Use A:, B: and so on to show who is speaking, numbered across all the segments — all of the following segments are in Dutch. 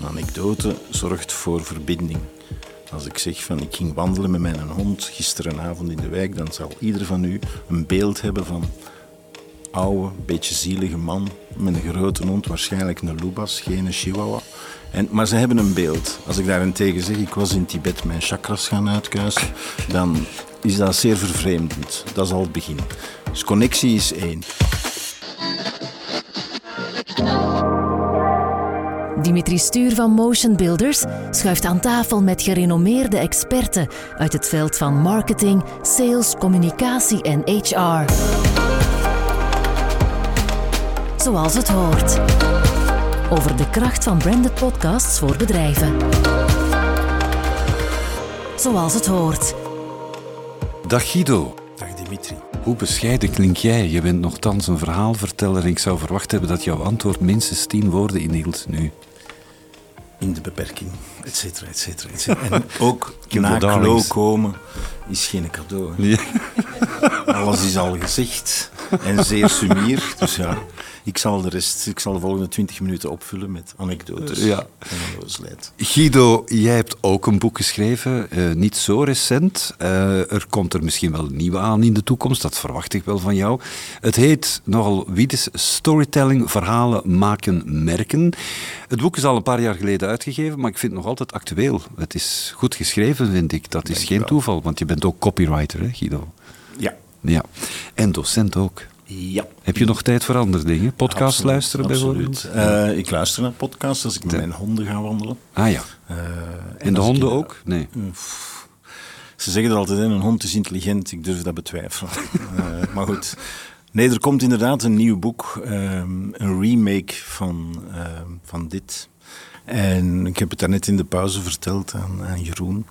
A: Een anekdote zorgt voor verbinding. Als ik zeg van ik ging wandelen met mijn hond gisterenavond in de wijk, dan zal ieder van u een beeld hebben van oude, beetje zielige man met een grote hond, waarschijnlijk een lubas, geen chihuahua. En, maar ze hebben een beeld. Als ik daarentegen zeg, ik was in Tibet mijn chakras gaan uitkuisen, dan is dat zeer vervreemdend. Dat is al het begin. Dus connectie is één.
B: Dimitri Stuur van Motion Builders schuift aan tafel met gerenommeerde experten uit het veld van marketing, sales, communicatie en HR. Zoals het hoort. Over de kracht van branded podcasts voor bedrijven. Zoals het hoort.
C: Dag Guido.
A: Dag Dimitri.
C: Hoe bescheiden klink jij? Je bent nogthans een verhaalverteller en ik zou verwacht hebben dat jouw antwoord minstens tien woorden inhield nu.
A: In de beperking, et cetera, et cetera, et cetera. En ook na Klo komen is geen cadeau. hè. Alles is al gezegd en zeer sumier. Dus ja, ik zal de rest, ik zal de volgende twintig minuten opvullen met anekdotes
C: Ja.
A: en onnozelheid.
C: Guido, jij hebt ook een boek geschreven, eh, niet zo recent. Eh, er komt er misschien wel een nieuwe aan in de toekomst, dat verwacht ik wel van jou. Het heet nogal Wiedes Storytelling, verhalen maken, merken. Het boek is al een paar jaar geleden uitgegeven, maar ik vind het nog altijd actueel. Het is goed geschreven, vind ik. Dat is geen toeval, want je bent ook copywriter, hè, Guido?
A: Ja.
C: Ja. En docent ook.
A: Ja.
C: Heb je nog tijd voor andere dingen? Podcast
A: Absoluut,
C: luisteren
A: absoluut.
C: bijvoorbeeld?
A: Eh, ik luister naar podcasts als ik met mijn honden ga wandelen.
C: Ah ja.
A: Eh,
C: En de
A: ik
C: honden
A: in-
C: ook? Nee.
A: Ze zeggen er altijd, hè, een hond is intelligent. Ik durf dat betwijfelen. Eh, maar goed. Nee, er komt inderdaad een nieuw boek. ehm, een remake van, ehm, van dit. En ik heb het daarnet in de pauze verteld aan, aan Jeroen.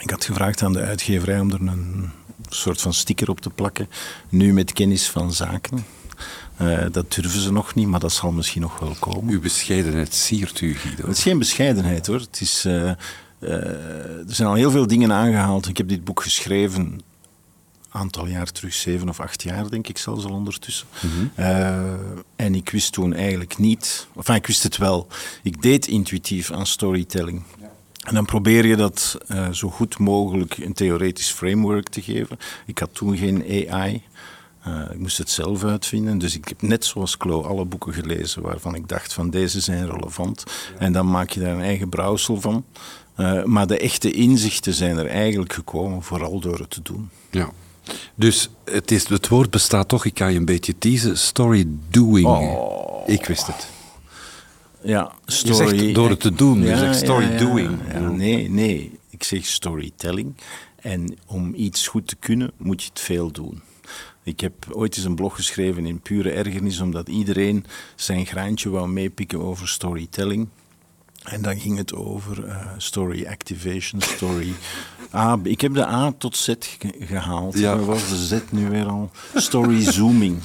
A: Ik had gevraagd aan de uitgeverij om er een soort van sticker op te plakken. Nu met kennis van zaken. Eh, dat durven ze nog niet, maar dat zal misschien nog wel komen.
C: Uw bescheidenheid siert u, Guido.
A: Het is geen bescheidenheid hoor. Het is, eh, eh, er zijn al heel veel dingen aangehaald. Ik heb dit boek geschreven een aantal jaar terug, zeven of acht jaar denk ik zelfs al ondertussen. Eh, en ik wist toen eigenlijk niet, enfin ik wist het wel, ik deed intuïtief aan storytelling. En dan probeer je dat eh, zo goed mogelijk een theoretisch framework te geven. Ik had toen geen AI. Eh, ik moest het zelf uitvinden. Dus ik heb net zoals Klo alle boeken gelezen waarvan ik dacht van deze zijn relevant. En dan maak je daar een eigen brouwsel van. Eh, maar de echte inzichten zijn er eigenlijk gekomen vooral door het te doen.
C: Ja. Dus het, is, het woord bestaat toch, ik kan je een beetje teasen, story doing.
A: Oh.
C: Ik wist het.
A: Ja,
C: Je zegt door het te doen, je zegt story doing.
A: Ja, nee, nee. Ik zeg storytelling. En om iets goed te kunnen, moet je het veel doen. Ik heb ooit eens een blog geschreven in pure ergernis, omdat iedereen zijn graantje wou meepikken over storytelling. En dan ging het over eh, story activation, story... A, ik heb de A tot Z ge- gehaald.
C: Ja.
A: Waar was de Z nu weer al? Story zooming.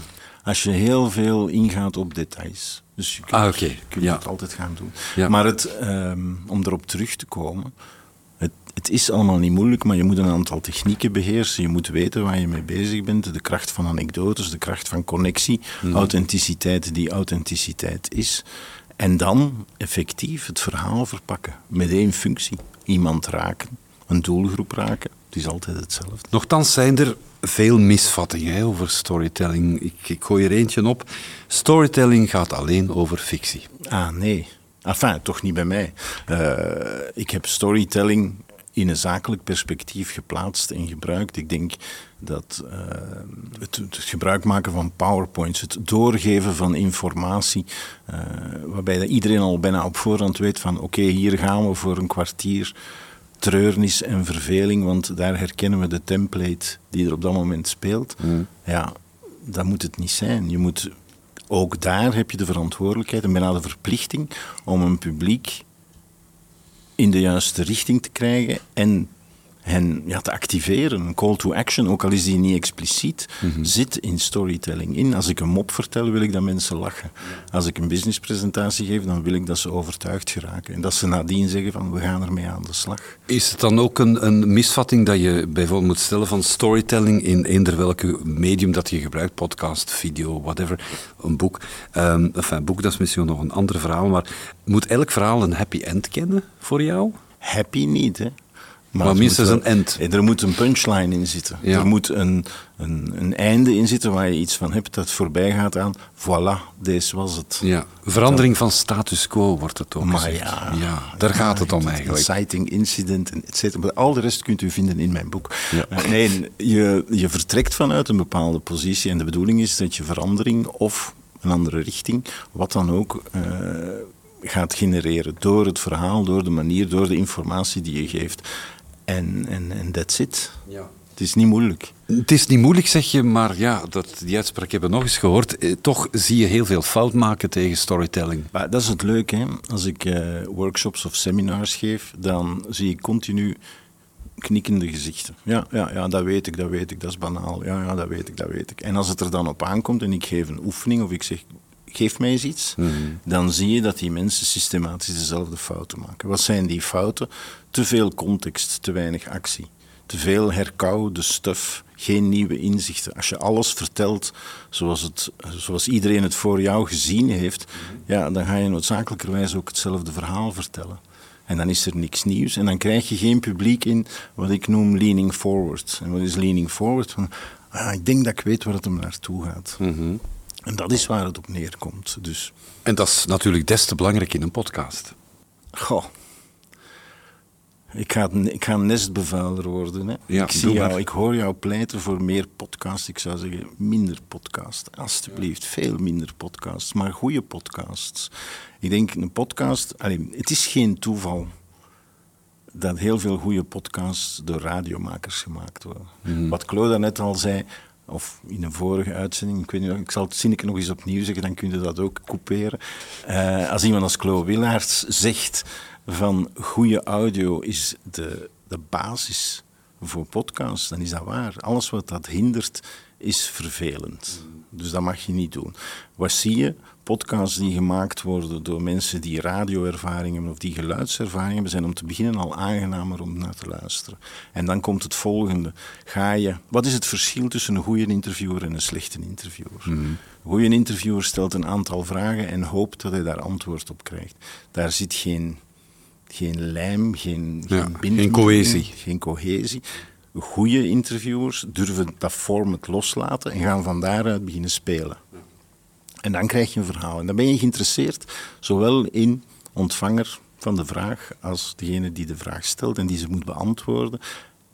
A: Als je heel veel ingaat op details. Dus je kunt,
C: Ah, oké.
A: je kunt
C: Ja.
A: het altijd gaan doen.
C: Ja.
A: Maar het, ehm, om erop terug te komen... Het, het is allemaal niet moeilijk, maar je moet een aantal technieken beheersen. Je moet weten waar je mee bezig bent. De kracht van anekdotes, de kracht van connectie,
C: Mhm.
A: authenticiteit die authenticiteit is. En dan effectief het verhaal verpakken met één functie. Iemand raken, een doelgroep raken. Het is altijd hetzelfde.
C: Nochtans zijn er veel misvattingen over storytelling. Ik, ik gooi er eentje op. Storytelling gaat alleen over fictie.
A: Ah, nee. Enfin, toch niet bij mij. Eh, ik heb storytelling in een zakelijk perspectief geplaatst en gebruikt. Ik denk dat eh, het, gebruik maken van PowerPoints, het doorgeven van informatie, eh, waarbij iedereen al bijna op voorhand weet van oké, hier gaan we voor een kwartier treurnis en verveling, want daar herkennen we de template die er op dat moment speelt. Ja, dat moet het niet zijn. Je moet ook daar heb je de verantwoordelijkheid en bijna de verplichting om een publiek in de juiste richting te krijgen en hen ja, te activeren. Een call to action, ook al is die niet expliciet,
C: Mhm.
A: zit in storytelling in. Als ik een mop vertel, wil ik dat mensen lachen. Als ik een businesspresentatie geef, dan wil ik dat ze overtuigd geraken. En dat ze nadien zeggen van, we gaan ermee aan de slag.
C: Is het dan ook een, een misvatting dat je bijvoorbeeld moet stellen van storytelling in eender welke medium dat je gebruikt, podcast, video, whatever, een boek. Ehm enfin, een boek dat is misschien nog een ander verhaal, maar moet elk verhaal een happy end kennen voor jou?
A: Happy niet, hè.
C: Maar minstens een end.
A: Er moet een punchline in zitten.
C: Ja.
A: Er moet een, een, een einde in zitten waar je iets van hebt dat voorbij gaat aan. Voilà, deze was het.
C: Ja, verandering van status quo wordt het ook
A: Maar
C: gezegd.
A: ja,
C: ja, daar gaat het om eigenlijk.
A: Inciting incident, en et cetera. Maar Al de rest kunt u vinden in mijn boek.
C: Ja.
A: Eh, Nee, je, je vertrekt vanuit een bepaalde positie en de bedoeling is dat je verandering of een andere richting, wat dan ook, eh, gaat genereren. Door het verhaal, door de manier, door de informatie die je geeft. En, en, en that's it.
C: Ja.
A: Het is niet moeilijk.
C: Het is niet moeilijk, zeg je, maar ja, dat, die uitspraak hebben we nog eens gehoord. Eh, toch zie je heel veel fout maken tegen storytelling.
A: Maar dat is het leuke, hè? als ik eh, workshops of seminars geef, dan zie ik continu knikkende gezichten. Ja, ja, ja, dat weet ik, dat weet ik, dat is banaal. Ja, ja, dat weet ik, dat weet ik. En als het er dan op aankomt en ik geef een oefening of ik zeg, geef mij eens iets, dan zie je dat die mensen systematisch dezelfde fouten maken. Wat zijn die fouten? Te veel context, te weinig actie. Te veel herkoude stuff, geen nieuwe inzichten. Als je alles vertelt zoals, het, zoals iedereen het voor jou gezien heeft, ja, dan ga je noodzakelijkerwijs ook hetzelfde verhaal vertellen. En dan is er niks nieuws en dan krijg je geen publiek in wat ik noem leaning forward. En wat is leaning forward? Van, ah, ik denk dat ik weet waar het om naartoe gaat. En dat is waar het op neerkomt. Dus,
C: En dat is natuurlijk des te belangrijk in een podcast.
A: goh. Ik ga, ik ga nestbevuiler worden. Hè.
C: Ja,
A: ik, zie jou,
C: maar.
A: ik hoor jou pleiten voor meer podcasts. Ik zou zeggen, minder podcasts. Alsjeblieft, veel minder podcasts. Maar goede podcasts. Ik denk, een podcast... allee, het is geen toeval dat heel veel goede podcasts door radiomakers gemaakt worden.
C: Mhm.
A: Wat Claude net al zei, of in een vorige uitzending, ik weet niet, ik zal het zinnetje nog eens opnieuw zeggen, dan kun je dat ook couperen. Eh, als iemand als Claude Willaerts zegt van goede audio is de, de basis voor podcasts, dan is dat waar. Alles wat dat hindert, is vervelend. Dus dat mag je niet doen. Wat zie je? Podcasts die gemaakt worden door mensen die radioervaring hebben of die geluidservaring hebben, zijn om te beginnen al aangenamer om naar te luisteren. En dan komt het volgende. Ga je, wat is het verschil tussen een goede interviewer en een slechte interviewer? Een goede interviewer stelt een aantal vragen en hoopt dat hij daar antwoord op krijgt. Daar zit geen, geen lijm, geen,
C: Ja,
A: geen binding
C: geen cohesie.
A: geen cohesie. Goede interviewers durven dat format loslaten en gaan van daaruit beginnen spelen. En dan krijg je een verhaal. En dan ben je geïnteresseerd zowel in ontvanger van de vraag als degene die de vraag stelt en die ze moet beantwoorden.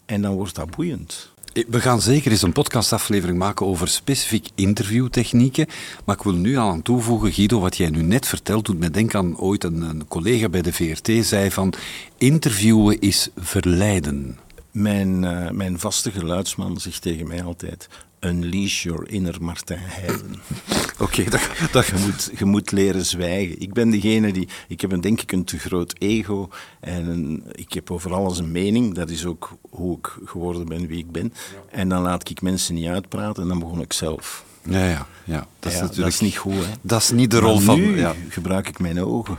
A: En dan wordt dat boeiend.
C: We gaan zeker eens een podcastaflevering maken over specifiek interviewtechnieken. Maar ik wil nu al aan toevoegen, Guido, wat jij nu net vertelt, doet me denken aan ooit een, een collega bij de VRT zei van interviewen is verleiden.
A: Mijn, eh, mijn vaste geluidsman zegt tegen mij altijd: Unleash your inner Martijn Heiden.
C: Oké, dat, dat,
A: Je moet, je moet leren zwijgen. Ik ben degene die. Ik heb een, denk ik een te groot ego. En een, ik heb over alles een mening. Dat is ook hoe ik geworden ben wie ik ben. En dan laat ik mensen niet uitpraten en dan begon ik zelf.
C: ja, ja, ja, dat is
A: Ja,
C: natuurlijk
A: dat is niet goed, hè?
C: Dat is niet de rol van.
A: Nu
C: ja.
A: gebruik ik mijn ogen.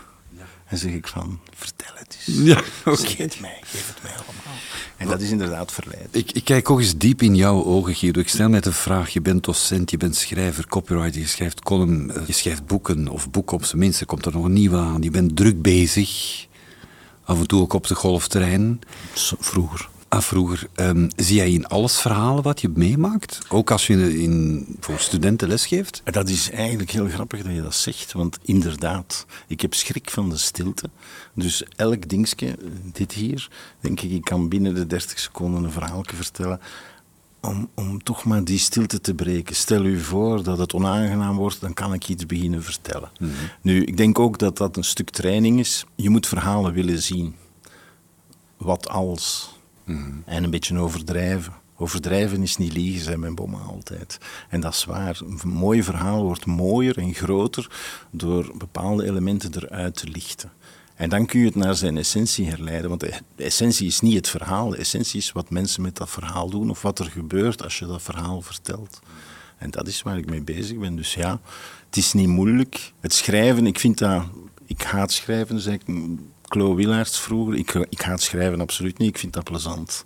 A: En zeg ik van: vertel het eens.
C: Ja, oké.
A: Zeg het mij, geef het mij allemaal. En dat is inderdaad verleid.
C: Ik, ik kijk ook eens diep in jouw ogen, Guido. Ik stel mij de vraag, je bent docent, je bent schrijver, copywriter, je schrijft column, eh, je schrijft boeken, of boeken op zijn minst, er komt er nog een nieuwe aan. Je bent druk bezig, af en toe ook op de golfterrein.
A: Vroeger.
C: Ah, vroeger, ehm, zie jij in alles verhalen wat je meemaakt? Ook als je in, voor studenten lesgeeft?
A: Dat is eigenlijk heel grappig dat je dat zegt, want inderdaad, ik heb schrik van de stilte. Dus elk dingetje, dit hier, denk ik, ik kan binnen de 30 seconden een verhaaltje vertellen. Om, om toch maar die stilte te breken. Stel u voor dat het onaangenaam wordt, dan kan ik iets beginnen vertellen. Nu, ik denk ook dat dat een stuk training is. Je moet verhalen willen zien. Wat als? En een beetje overdrijven. Overdrijven is niet liegen, zei mijn bomma altijd. En dat is waar. Een mooi verhaal wordt mooier en groter door bepaalde elementen eruit te lichten. En dan kun je het naar zijn essentie herleiden. Want de essentie is niet het verhaal. De essentie is wat mensen met dat verhaal doen of wat er gebeurt als je dat verhaal vertelt. En dat is waar ik mee bezig ben. Dus ja, het is niet moeilijk. Het schrijven, ik vind dat... Ik haat schrijven, zeg ik. Chloe Willaerts vroeger. Ik, ik haat schrijven absoluut niet. Ik vind dat plezant.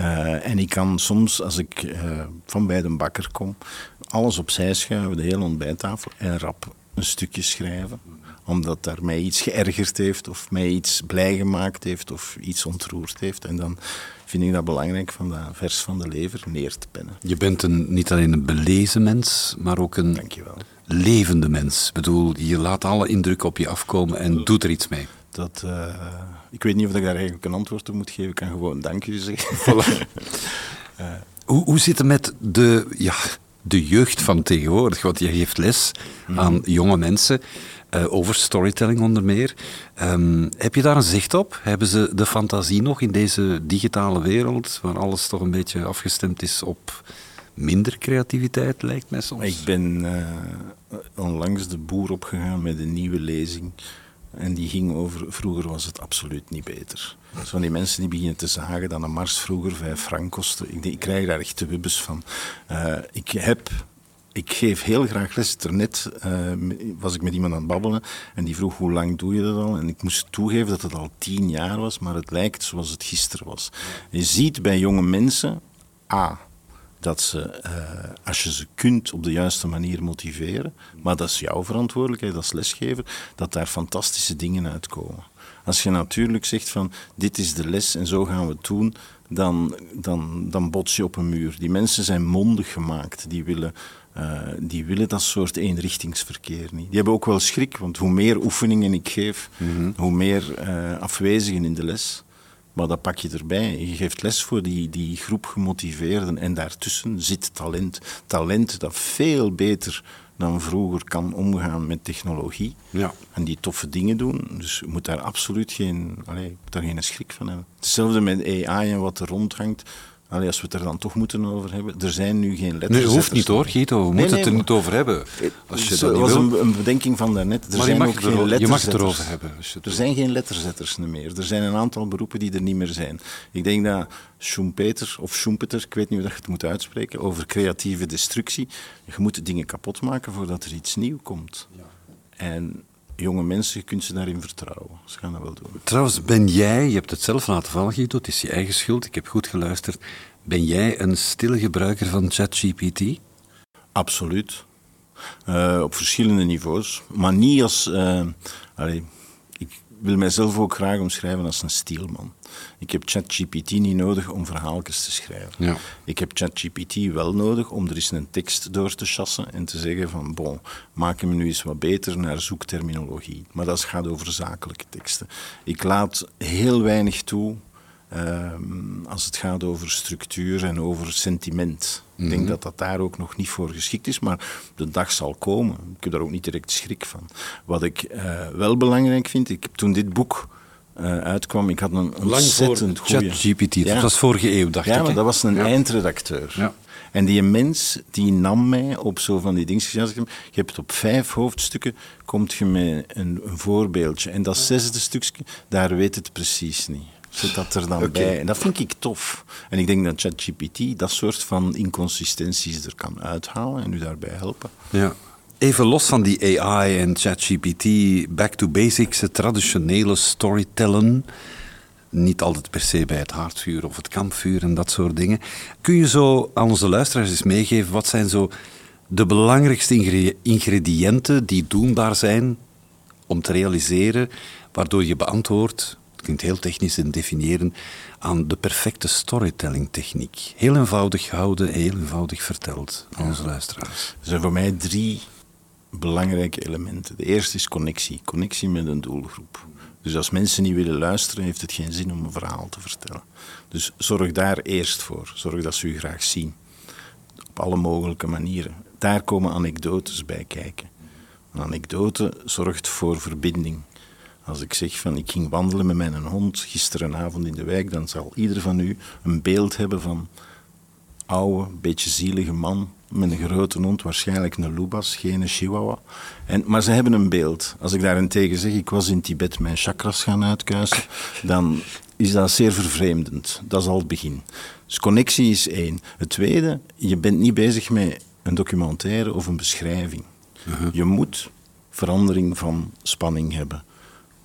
A: Uh, en ik kan soms, als ik uh, van bij de bakker kom, alles opzij schuiven, de hele ontbijttafel, en rap een stukje schrijven omdat daar mij iets geërgerd heeft of mij iets blij gemaakt heeft of iets ontroerd heeft. En dan vind ik dat belangrijk van dat vers van de lever neer te pennen.
C: Je bent een, niet alleen een belezen mens, maar ook een levende mens. Ik bedoel, je laat alle indrukken op je afkomen en doet er iets mee.
A: Dat, uh, ik weet niet of ik daar eigenlijk een antwoord op moet geven. Ik kan gewoon dank u zeggen.
C: Uh, hoe, hoe zit het met de, ja, de jeugd van tegenwoordig? Want je geeft les mm. aan jonge mensen. Uh, over storytelling onder meer. Um, heb je daar een zicht op? Hebben ze de fantasie nog in deze digitale wereld, waar alles toch een beetje afgestemd is op minder creativiteit, lijkt mij soms?
A: Ik ben onlangs de boer opgegaan met een nieuwe lezing. En die ging over, vroeger was het absoluut niet beter. Dus van die mensen die beginnen te zagen dat een mars vroeger vijf frank kostte. Ik, ik krijg daar echt de wibbes van. Uh, ik heb ik geef heel graag les. Net uh, was ik met iemand aan het babbelen en die vroeg hoe lang doe je dat al? En ik moest toegeven dat het al tien jaar was, maar het lijkt zoals het gisteren was. Je ziet bij jonge mensen, A, dat ze, uh, als je ze kunt op de juiste manier motiveren, maar dat is jouw verantwoordelijkheid als lesgever, dat daar fantastische dingen uitkomen. Als je natuurlijk zegt van dit is de les en zo gaan we het doen, dan, dan, dan bots je op een muur. Die mensen zijn mondig gemaakt, die willen uh, die willen dat soort eenrichtingsverkeer niet. Die hebben ook wel schrik, want hoe meer oefeningen ik geef, mm -hmm. hoe meer uh, afwezigen in de les. Maar dat pak je erbij. Je geeft les voor die, die groep gemotiveerden en daartussen zit talent. Talent dat veel beter dan vroeger kan omgaan met technologie. Ja. En die toffe dingen doen. Dus je moet daar absoluut geen, allez, daar geen schrik van hebben. Hetzelfde met AI en wat er rondhangt. Allee, als we het er dan toch moeten over hebben. Er zijn nu geen letters.
C: Nee, hoeft niet hoor, Guido. We moeten het er niet over hebben.
A: Als je dat was een, een, bedenking van daarnet. Er
C: maar
A: zijn
C: je mag,
A: ook geen
C: er, je mag het erover hebben.
A: er zijn geen letterzetters meer. Er zijn een aantal beroepen die er niet meer zijn. Ik denk dat Schumpeter, of Schumpeter, ik weet niet hoe je het moet uitspreken, over creatieve destructie. Je moet dingen kapot maken voordat er iets nieuws komt. Ja. En jonge mensen, je kunt ze daarin vertrouwen. Ze gaan dat wel doen.
C: Trouwens, ben jij, je hebt het zelf laten vallen, Guido, het is je eigen schuld, ik heb goed geluisterd. Ben jij een stille gebruiker van ChatGPT?
A: Absoluut. Uh, op verschillende niveaus. Maar niet als... Uh, allez, ik wil mijzelf ook graag omschrijven als een stielman. Ik heb ChatGPT niet nodig om verhaaltjes te schrijven. Ja. Ik heb ChatGPT wel nodig om er eens een tekst door te chassen en te zeggen van bon, maak hem nu eens wat beter naar zoekterminologie. Maar dat gaat over zakelijke teksten. Ik laat heel weinig toe Um, als het gaat over structuur en over sentiment. Mm -hmm. Ik denk mhm. dat dat daar ook nog niet voor geschikt is, maar de dag zal komen. Ik heb daar ook niet direct schrik van. Wat ik uh, wel belangrijk vind, ik heb toen dit boek uh, uitkwam, ik had een ontzettend goede...
C: ChatGPT, ja. dat was vorige eeuw, dacht
A: ja,
C: ik.
A: Ja, maar dat was een ja. eindredacteur. Ja. En die mens, die nam mij op zo van die dingen. Je hebt op vijf hoofdstukken, komt je met een, een voorbeeldje. En dat zesde stukje, daar weet het precies niet zit dat er dan okay. bij. En dat vind ik tof. En ik denk dat ChatGPT dat soort van inconsistenties er kan uithalen en u daarbij helpen.
C: Ja. Even los van die AI en ChatGPT, back to basics, het traditionele storytellen. Niet altijd per se bij het haardvuur of het kampvuur en dat soort dingen. Kun je zo aan onze luisteraars eens meegeven, wat zijn zo de belangrijkste ingrediënten die doenbaar zijn om te realiseren, waardoor je beantwoordt het klinkt heel technisch in definiëren, aan de perfecte storytelling techniek. Heel eenvoudig houden, heel eenvoudig verteld aan onze luisteraars.
A: Er zijn voor mij drie belangrijke elementen. De eerste is connectie. Connectie met een doelgroep. Dus als mensen niet willen luisteren, heeft het geen zin om een verhaal te vertellen. Dus zorg daar eerst voor. Zorg dat ze u graag zien. Op alle mogelijke manieren. Daar komen anekdotes bij kijken. Een anekdote zorgt voor verbinding. Als ik zeg van ik ging wandelen met mijn hond gisterenavond in de wijk, dan zal ieder van u een beeld hebben van oude, beetje zielige man met een grote hond, waarschijnlijk een Lubas, geen Chihuahua. En, maar ze hebben een beeld. Als ik daarentegen zeg, ik was in Tibet mijn chakras gaan uitkuisen, dan is dat zeer vervreemdend. Dat is al het begin. Dus connectie is één. Het tweede, je bent niet bezig met een documentaire of een beschrijving. Je moet verandering van spanning hebben.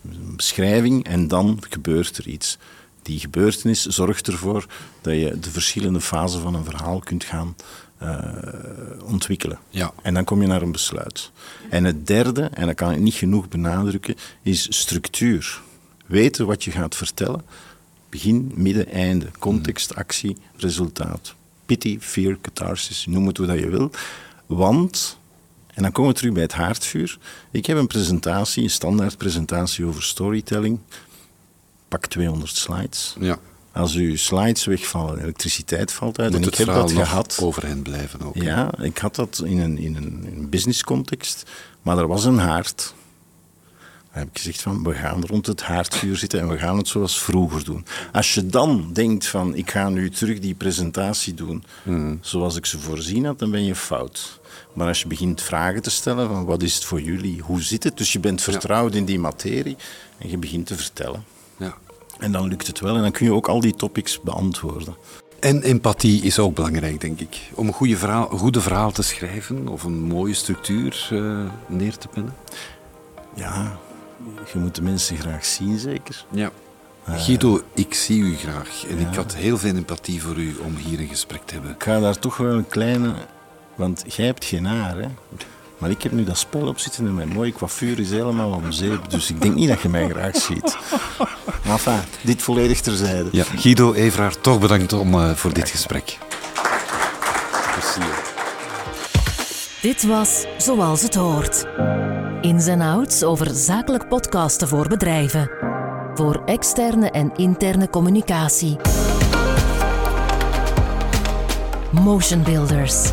A: Een beschrijving en dan gebeurt er iets. Die gebeurtenis zorgt ervoor dat je de verschillende fasen van een verhaal kunt gaan uh, ontwikkelen.
C: Ja.
A: En dan kom je naar een besluit. En het derde, en dat kan ik niet genoeg benadrukken, is structuur. Weten wat je gaat vertellen. Begin, midden, einde. Context, actie, resultaat. Pity, fear, catharsis, noem het hoe dat je wil. Want, en dan komen we terug bij het haardvuur. Ik heb een presentatie, een standaard presentatie over storytelling. Pak 200 slides.
C: Ja.
A: Als uw slides wegvallen, elektriciteit valt uit.
C: Moet
A: en
C: het
A: ik heb dat gehad.
C: overeind blijven ook.
A: Ja, ik had dat in een, in een, in een business context, maar er was een haard. Dan heb ik gezegd van, we gaan rond het haardvuur zitten en we gaan het zoals vroeger doen. Als je dan denkt van, ik ga nu terug die presentatie doen zoals ik ze voorzien had, dan ben je fout. Maar als je begint vragen te stellen van, wat is het voor jullie, hoe zit het? Dus je bent vertrouwd in die materie en je begint te vertellen.
C: Ja.
A: En dan lukt het wel en dan kun je ook al die topics beantwoorden.
C: En empathie is ook belangrijk, denk ik. Om een goede verhaal, een goede verhaal te schrijven of een mooie structuur eh, neer te pennen.
A: Ja, je moet de mensen graag zien, zeker.
C: Ja. Guido, ik zie u graag en ik had heel veel empathie voor u om hier een gesprek te hebben.
A: Ik ga daar toch wel een kleine... Want jij hebt geen haar, hè? Maar ik heb nu dat spel op zitten en mijn mooie coiffure is helemaal om zeep. Dus ik denk niet dat je mij graag ziet. Enfin, dit volledig terzijde.
C: Ja, Guido Everaar, toch bedankt om, eh, voor dit gesprek.
B: Dit was Zoals het hoort. Ins en outs over zakelijk podcasten voor bedrijven. Voor externe en interne communicatie. Motion Builders.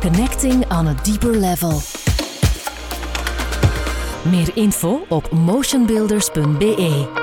B: Connecting on a deeper level. Meer info op motionbuilders.be.